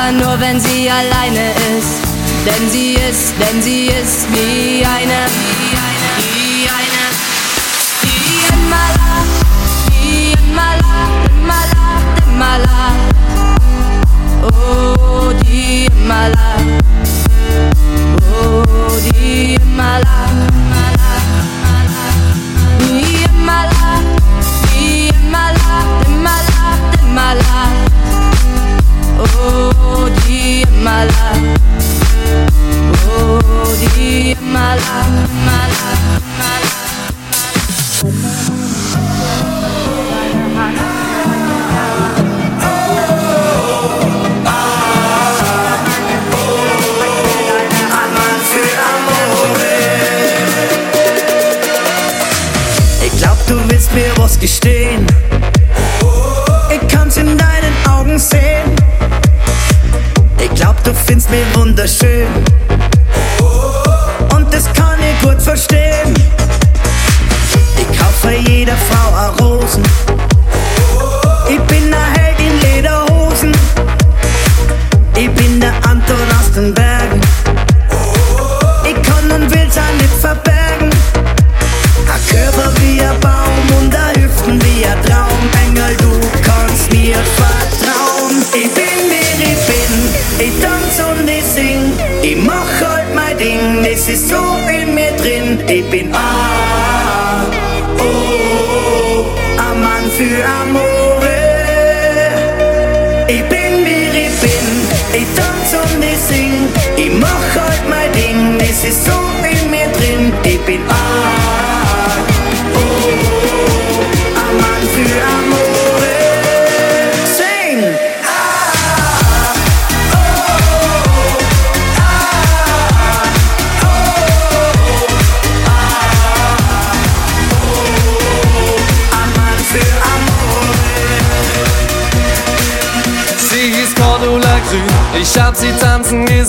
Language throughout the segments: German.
aber nur wenn sie alleine ist. Denn sie ist, denn sie ist wie eine, wie eine, wie eine. Die immer lacht, die immer lacht, immer lacht. Oh, die immer. Oh, die immer lacht. my life. Oh dear, my life, my life, my life. My life. mir was gestehen ainda Ding, es ist so in mir drin. Ich bin A, O, oh, ein Mann für Amore. Ich bin wie ich bin, ich tanze und ich sing. Ich mach heute mein Ding, es ist so in mir drin.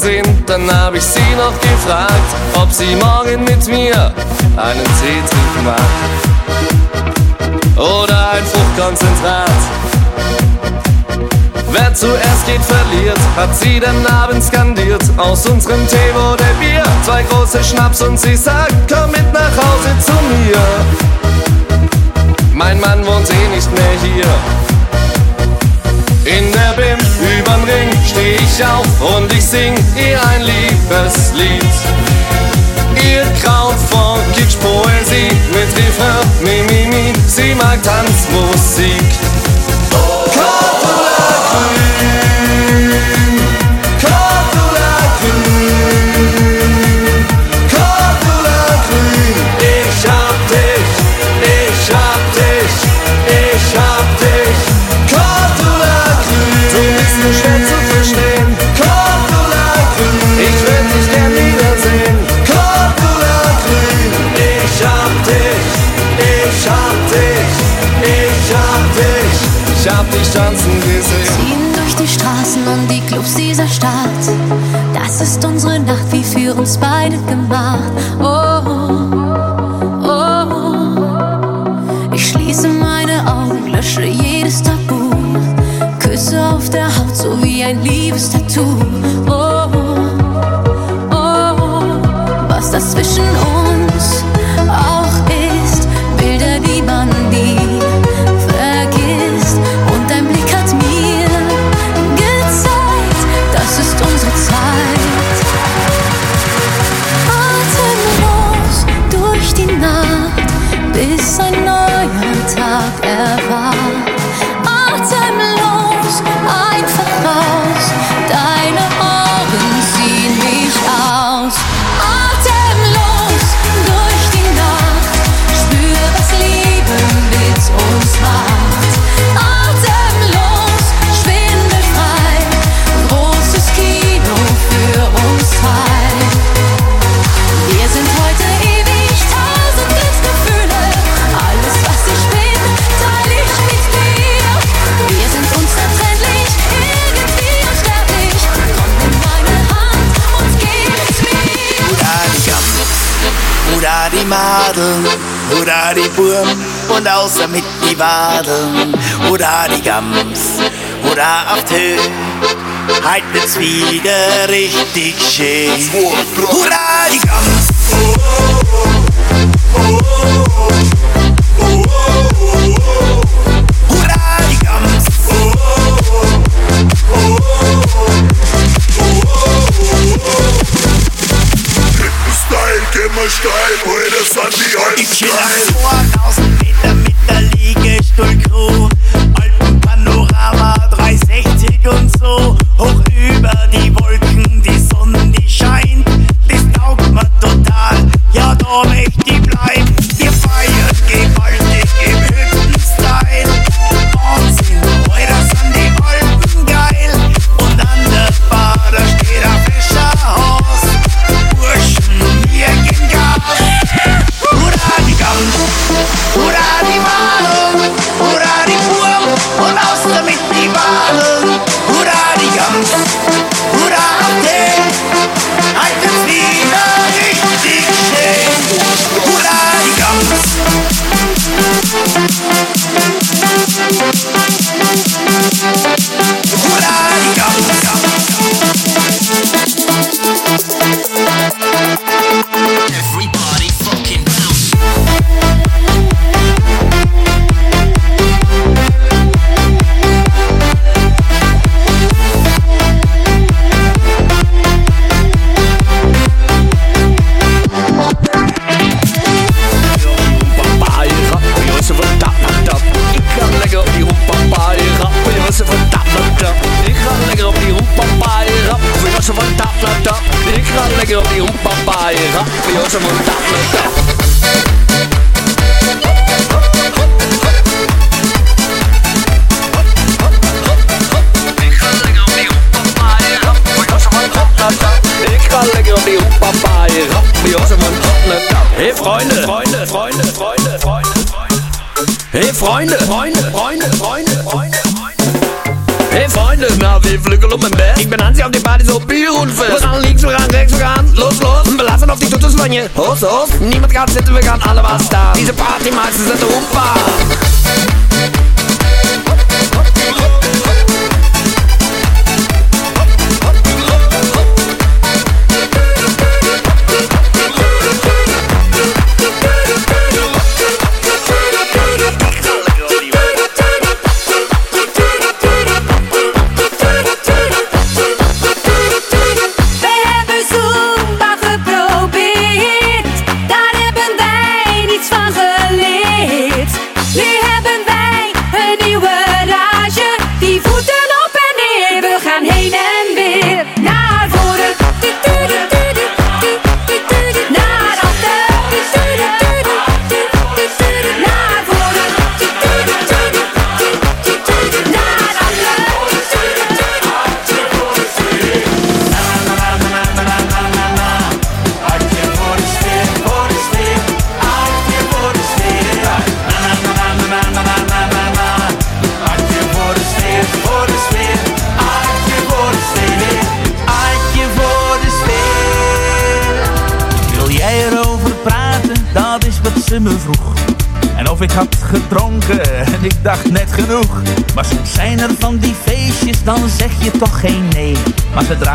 gesehen, dann hab ich sie noch gefragt, ob sie morgen mit mir einen Tee trinken mag. Oder ein Fruchtkonzentrat. Wer zuerst geht, verliert, hat sie dann abends skandiert. Aus unserem Tee wurde Bier, zwei große Schnaps und sie sagt, komm mit nach Hause zu mir. Mein Mann wohnt eh nicht mehr hier. In der Bim überm Ring steh ich auf und ich sing ihr ein liebes Lied. Ihr Kraut von Kitschpoesie mit Refrain, Mimimi, mi, mi, sie mag Tanzmusik. Cordula Grün. to Madeln, oder die Burm und außer mit die Wadeln, oder die Gams, oder auf Tö. Halt wird's wieder richtig schön. Hurra, die Gams! Oh, oh, oh, oh, oh, oh, oh, oh. immer steil, heute sind die alten Ich chill am 2000 Meter mit der Liegestuhl-Crew Alpenpanorama 360 und so. Hoch über die Wolken, die Sonne, die scheint. Das taugt mir total, ja da möchte ich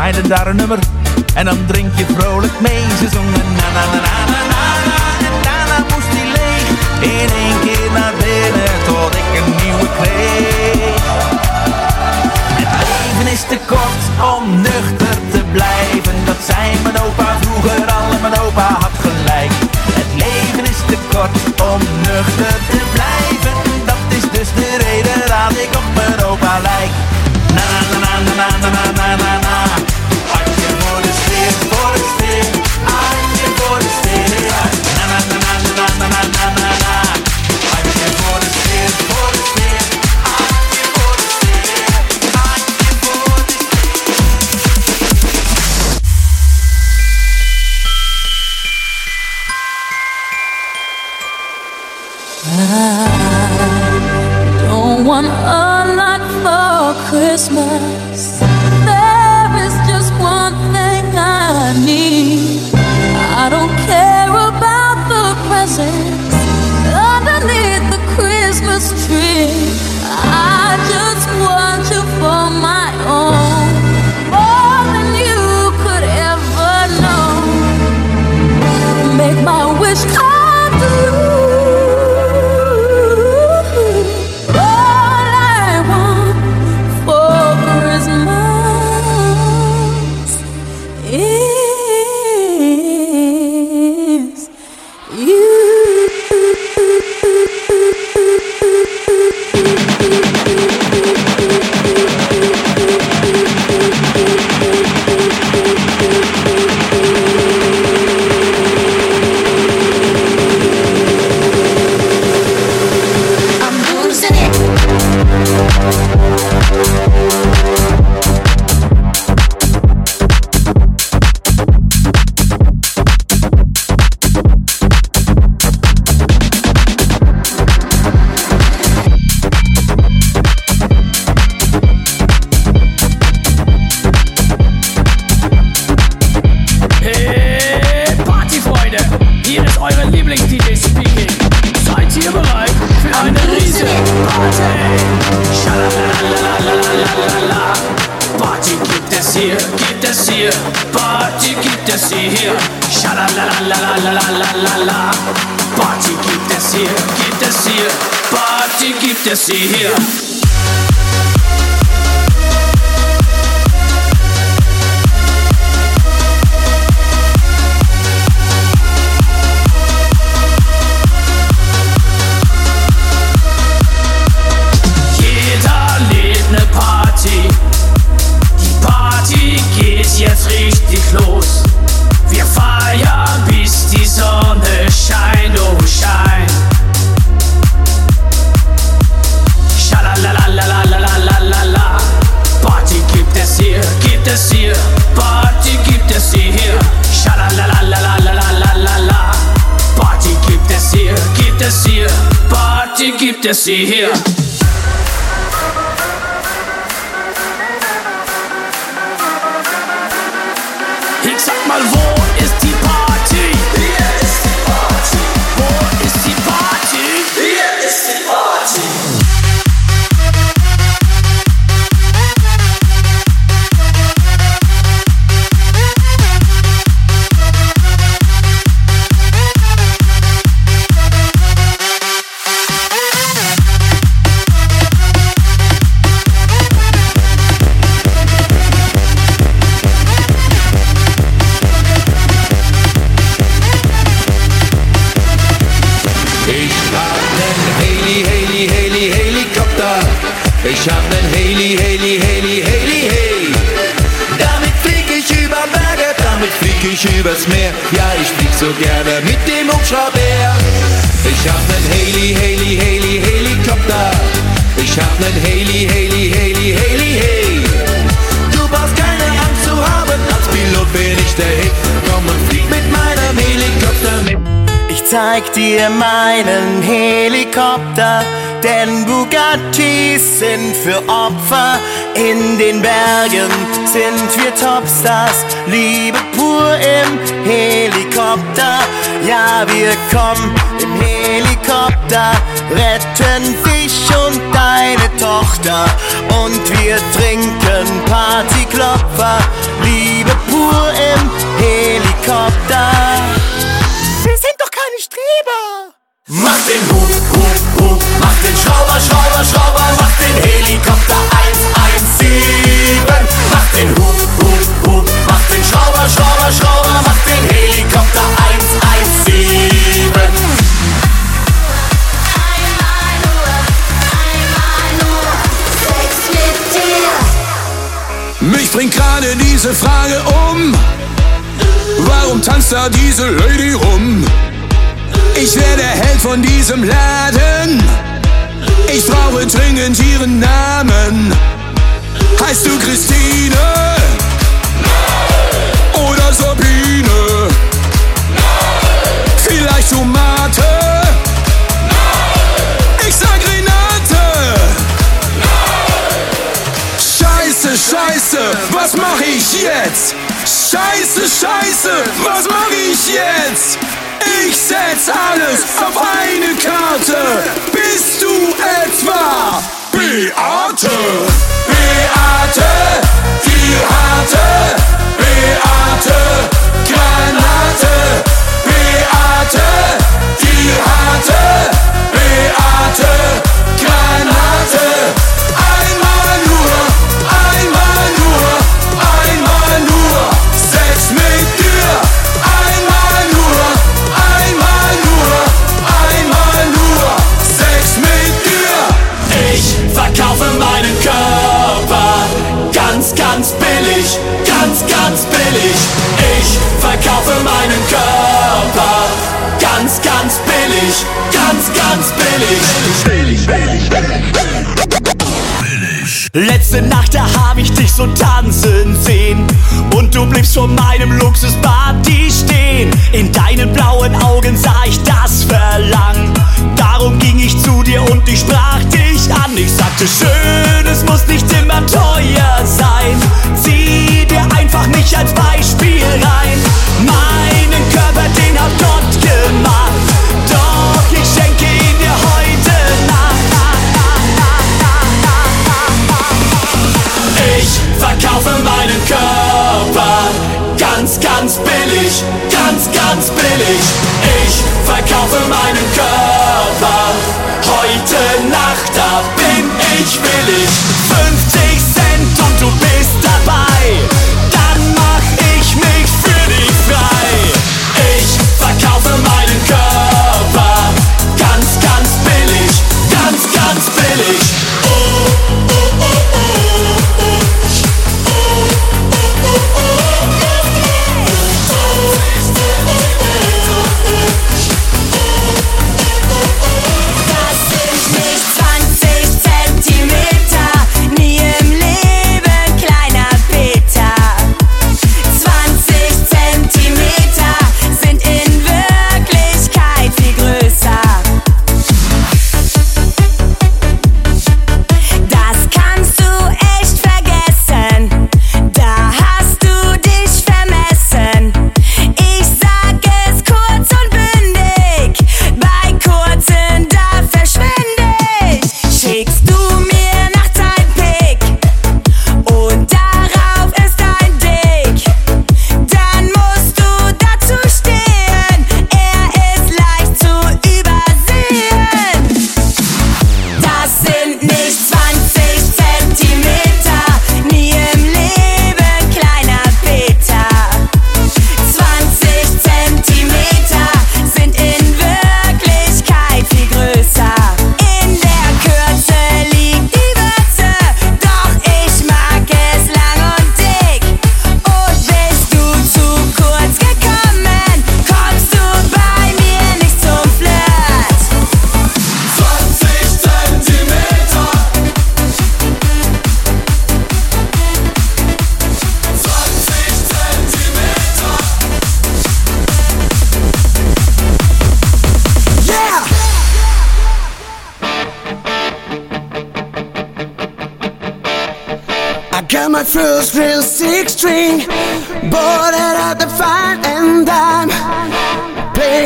Draaiden daar een nummer, en dan drink je vrolijk Topstars, Liebe pur im Helikopter. Ja, wir kommen im Helikopter, retten dich und deine Tochter. Und wir trinken Partyklopfer, Liebe pur im Helikopter. Diese Frage um. Warum tanzt da diese Lady rum? Ich werde Held von diesem Laden. Ich brauche dringend ihren Namen. Heißt du Christine? Oder Sabine? Vielleicht Tomate? Was mach ich jetzt? Scheiße, scheiße, was mach ich jetzt? Ich setz alles auf eine Karte. Bist du etwa Beate? Beate, die harte Beate, Granate. Beate, die harte Beate, Granate. Billig, ganz, ganz billig. Ich verkaufe meinen Körper ganz, ganz billig, ganz, ganz billig. billig, billig, Letzte Nacht, da hab ich dich so tanzen sehen. Und du bliebst vor meinem Luxusparty stehen. In deinen blauen Augen sah ich das Verlangen. Darum ging ich zu dir und ich sprach dich an. Ich sagte, schön, billig, ganz, ganz billig. Ich verkaufe meinen Körper heute Nacht, da bin ich willig.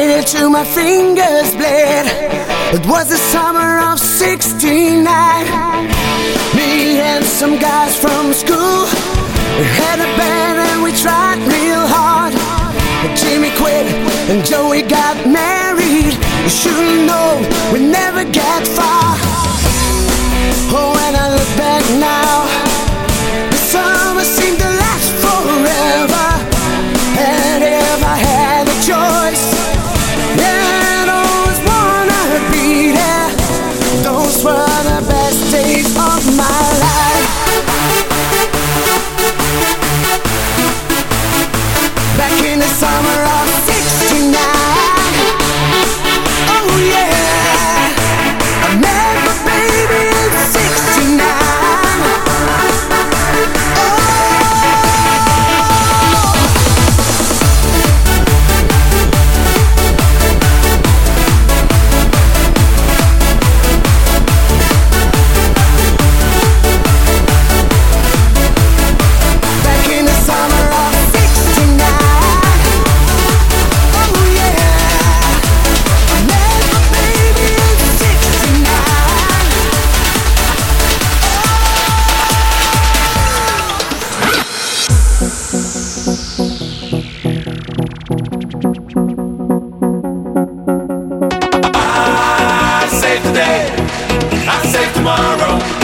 it till my fingers bled. It was the summer of 69. Me and some guys from school we had a band and we tried real hard. Jimmy quit and Joey got married. You should know we never get far. Oh, when I look back now. not save tomorrow.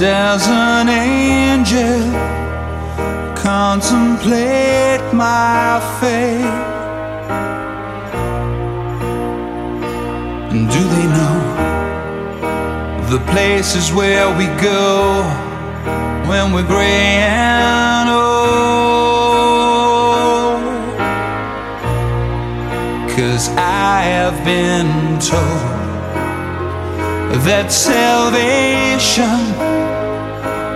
does an angel contemplate my fate? And do they know the places where we go when we're gray and old? Cause I have been told that salvation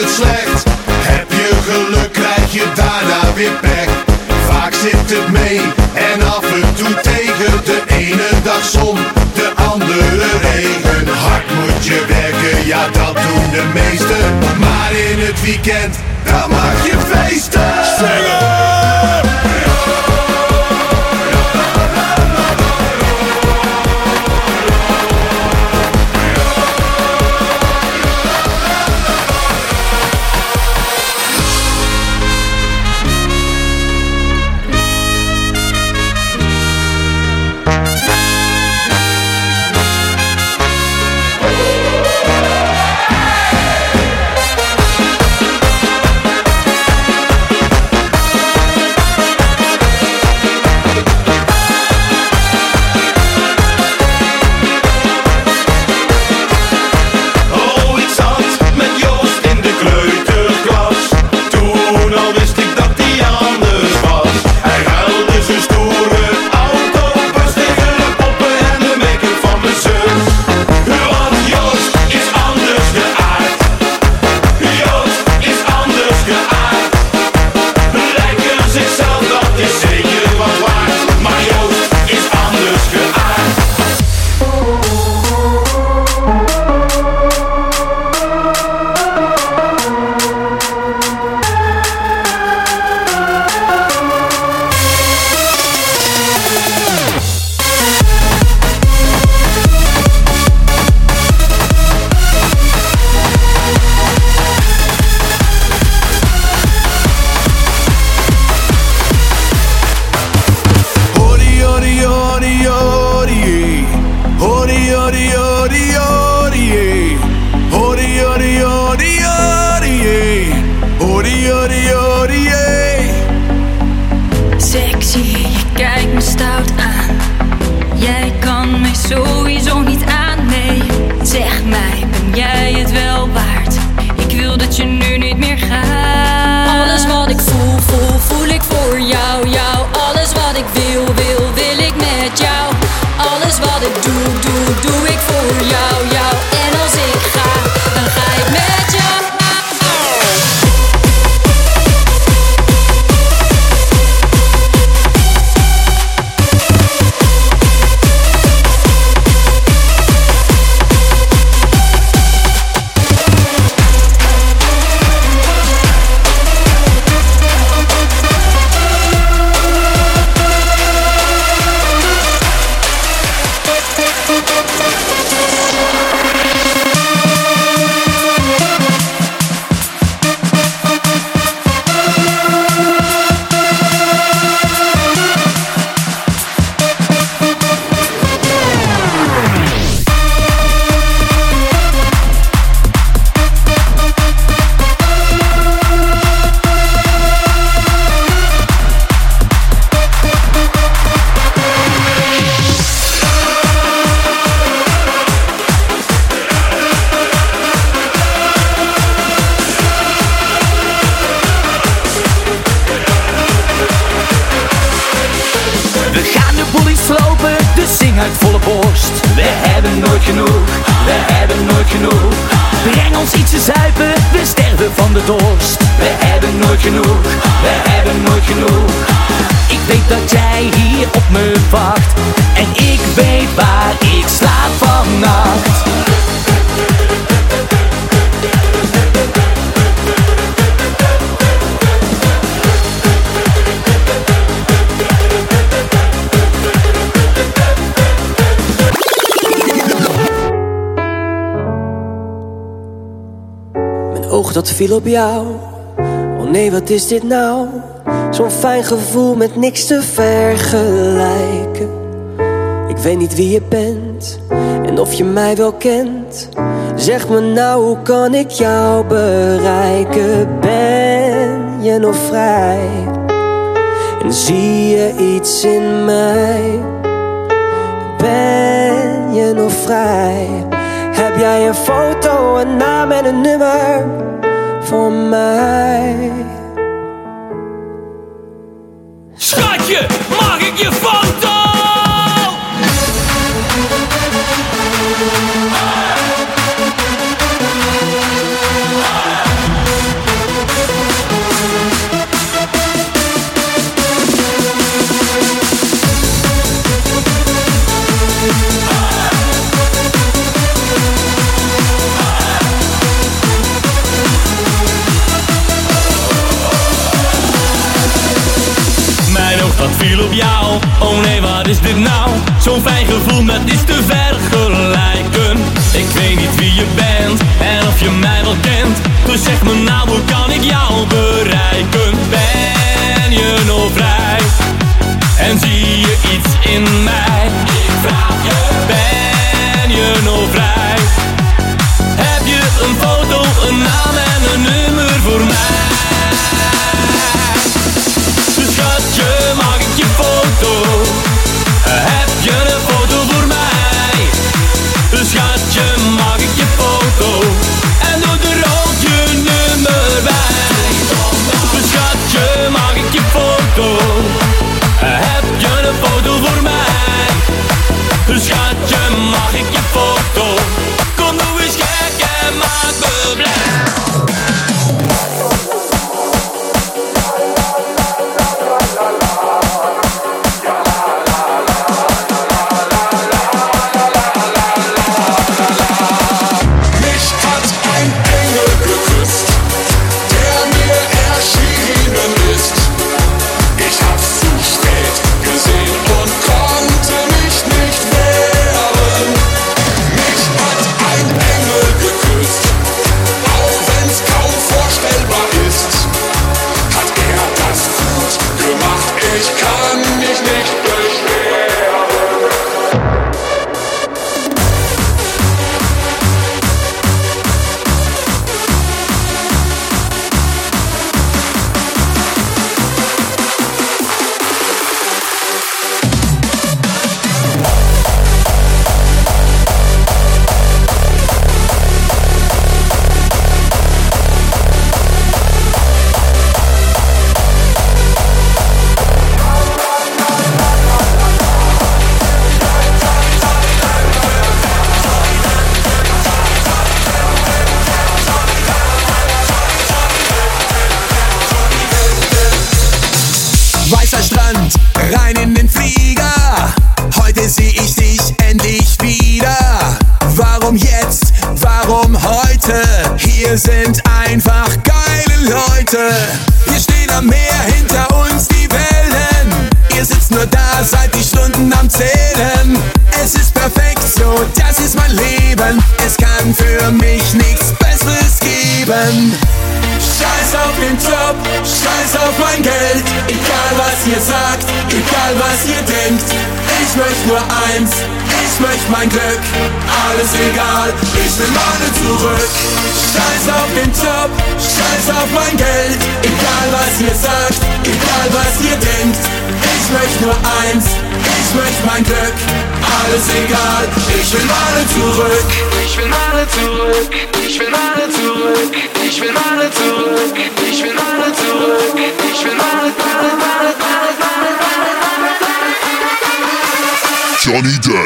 Het slecht. Heb je geluk, krijg je daarna weer pech. Vaak zit het mee en af en toe tegen. De ene dag zon, de andere regen. Hard moet je werken, ja dat doen de meesten. Maar in het weekend, dan maak je feesten. Viel op jou. Oh nee, wat is dit nou? Zo'n fijn gevoel met niks te vergelijken. Ik weet niet wie je bent en of je mij wel kent. Zeg me nou, hoe kan ik jou bereiken? Ben je nog vrij? En zie je iets in mij? Ben je nog vrij? Heb jij een foto, een naam en een nummer voor mij? Schatje, mag ik je foto? Is dit nou? Zo'n fijn gevoel met iets te vergelijken. Ik weet niet wie je bent en of je mij wel kent. Dus zeg me nou, hoe kan ik jou bereiken? Warum heute? Hier sind einfach geile Leute. Wir stehen am Meer, hinter uns die Wellen. Ihr sitzt nur da, seid die Stunden am Zählen. Es ist perfekt so, das ist mein Leben. Es kann für mich nichts Besseres geben. Scheiß auf den Job, scheiß auf mein Geld. Egal was ihr sagt, egal was ihr denkt. Ich möchte nur eins, ich möchte mein Glück. Alles egal, ich will meine zurück. Scheiß auf den Job, scheiß auf mein Geld. Egal was ihr sagt, egal was ihr denkt. Ich möchte nur eins, ich möchte mein Glück. Alles egal, ich will meine zurück. Ich will meine zurück, ich will meine zurück, ich will meine zurück, ich will meine zurück, ich will meine, meine, meine, meine, meine, meine, meine. Johnny Depp. Ich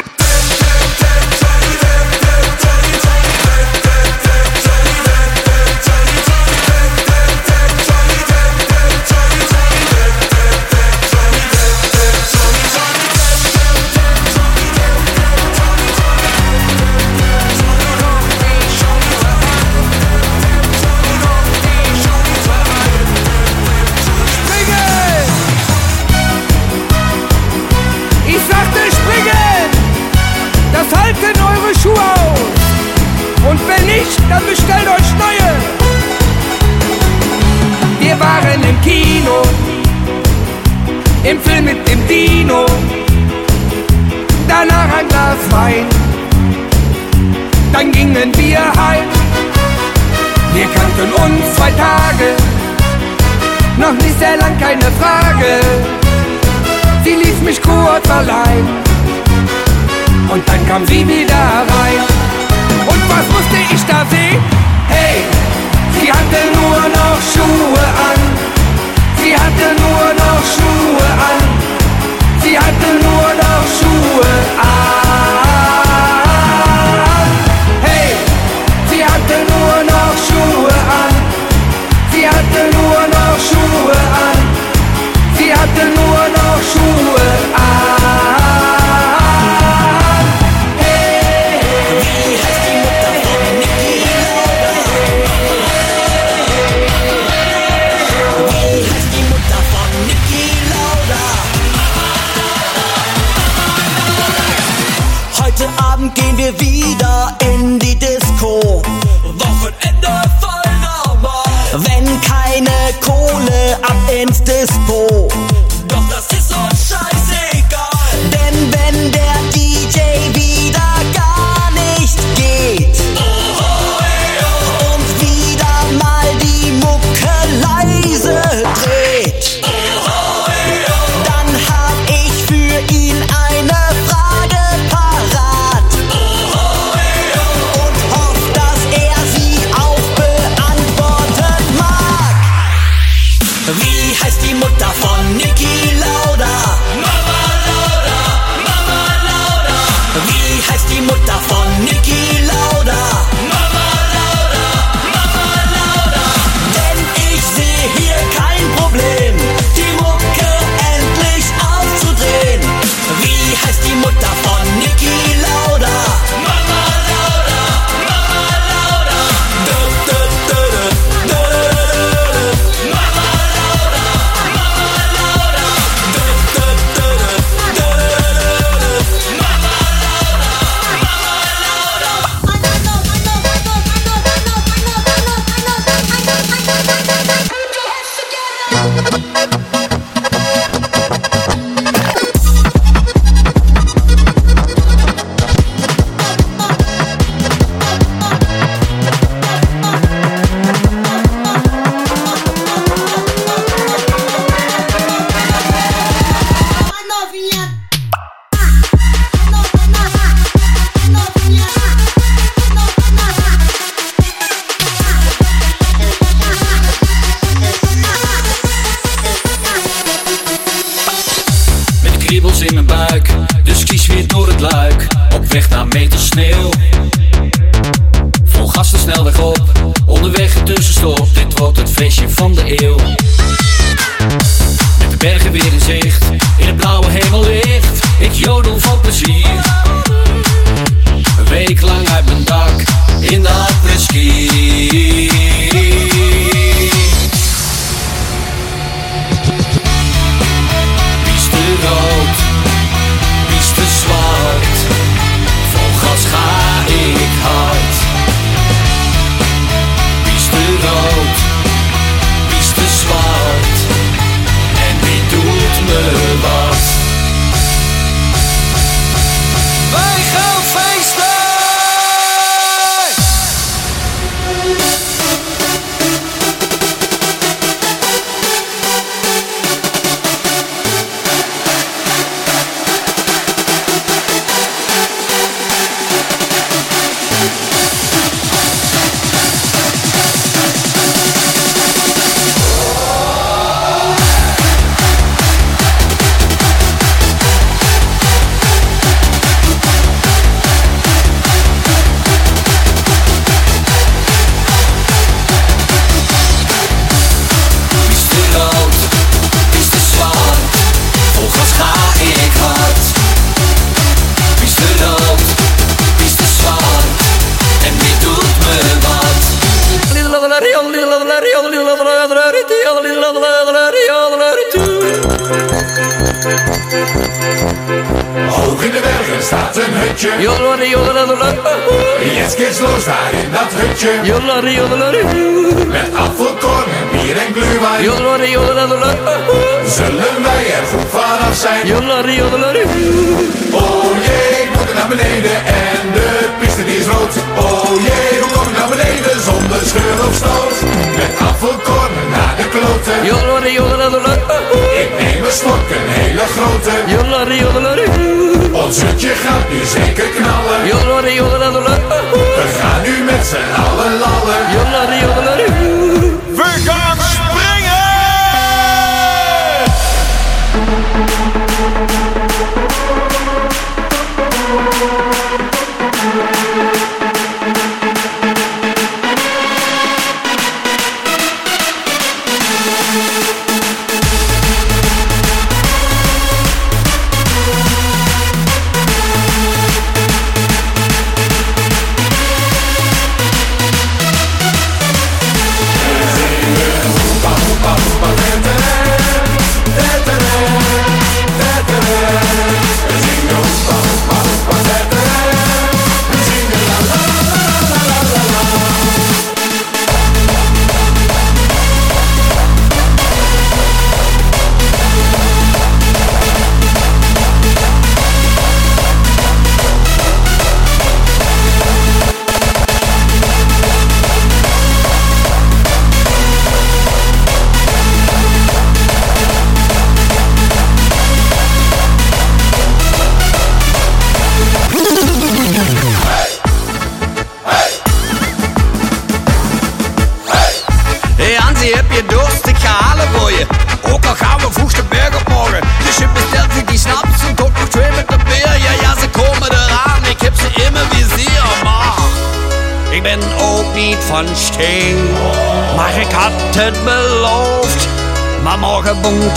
Wein, dann gingen wir heim. Wir kannten uns zwei Tage, noch nicht sehr lang, keine Frage. Sie ließ mich kurz allein und dann kam sie wieder rein. Und was musste ich da sehen? Hey, sie hatte nur noch Schuhe an. Sie hatte nur noch Schuhe an. Sie hatte nur noch Schuhe an. Kriebels in mijn buik, dus kies weer door het luik. Op weg naar meters sneeuw. Vol gas de snelweg op, onderweg een tussenstop. Dit wordt het feestje van de eeuw. Met de bergen weer in zicht, in het blauwe hemellicht. Ik jodel van plezier. Een week lang uit mijn dak, in de apres-ski. Hutje. Jetzt geht's los daar in dat hutje. Met apfelkorn en bier en glühwein. Zullen wij er goed vanaf zijn? Oh jee, ik moet er naar beneden en de piste die is rood. Oh jee, hoe kom ik naar beneden zonder scheur of stoot? Met apfelkorn naar de kloten. Ik neem een slok, een hele grote. Ons hutje gaat nu zeker knallen. We gaan nu met z'n allen lallen. We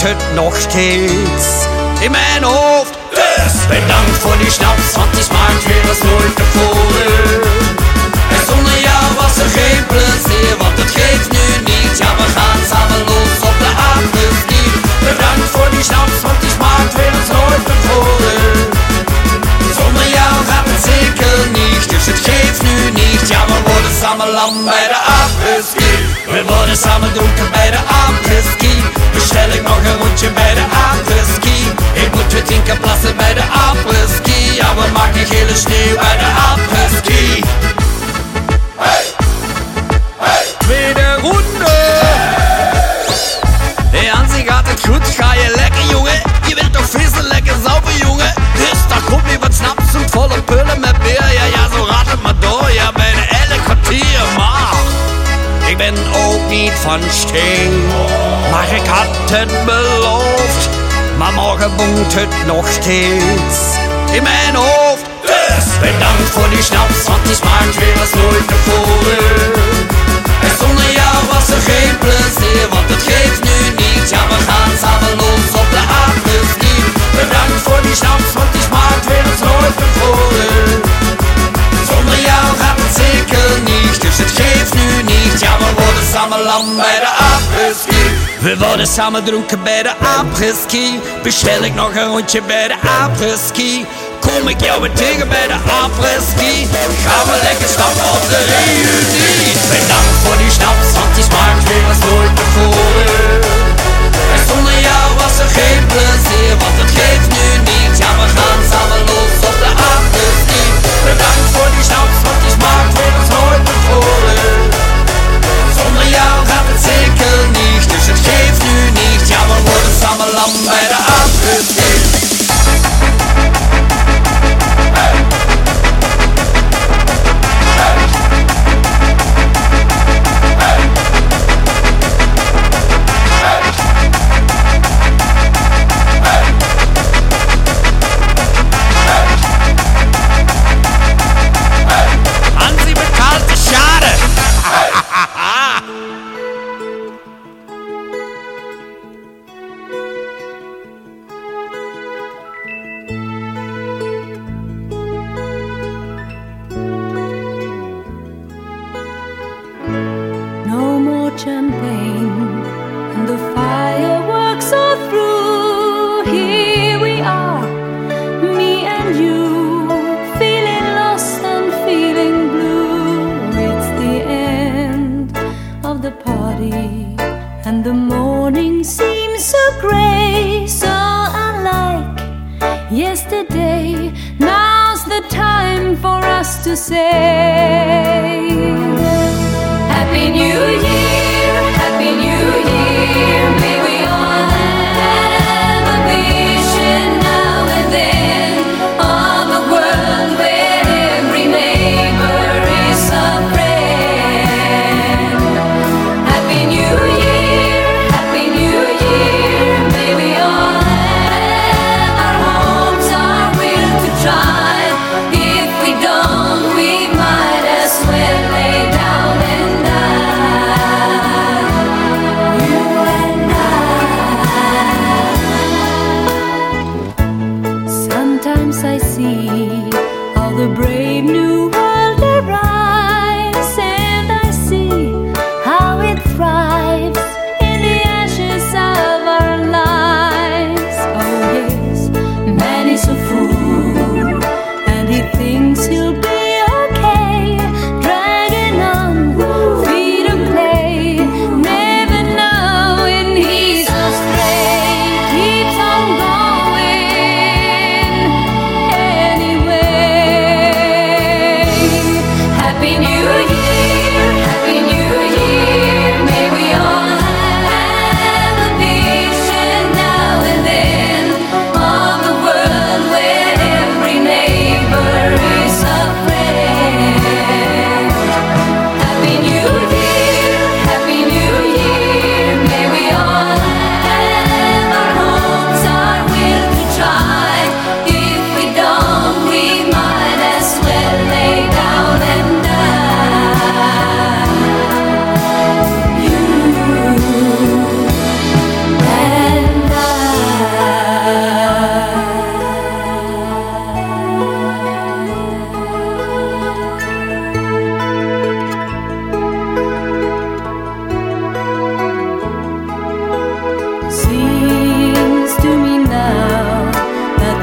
leuchtet noch stets het beloofd, maar morgen moet het nog steeds in mijn hoofd. Dus bedankt voor die snaps, want die smaakt weer als nooit tevoren. En zonder jou was er geen plezier, want het geeft nu niet. Ja, we gaan samen los op de avond niet. Bedankt voor die snaps, want die smaakt weer als nooit tevoren. Zonder jou gaat het zeker niet dus het geeft nu niet. Ja, we worden samen lang bij de apres-ski. We worden samen dronken bij de apres-ski. Bestel ik nog een rondje bij de apres-ski. Kom ik jou weer tegen bij de apres-ski. Gaan we lekker stappen op de reunie. Bedankt voor die stap. want die smaakt weer als nooit tevoren. En zonder jou was er geen plezier, want het geeft nu niet. Ja, we gaan samen los op de apres-ski. Bedankt voor die stap. geeft nu niet, ja dan wordt het samen.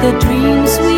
the dreams we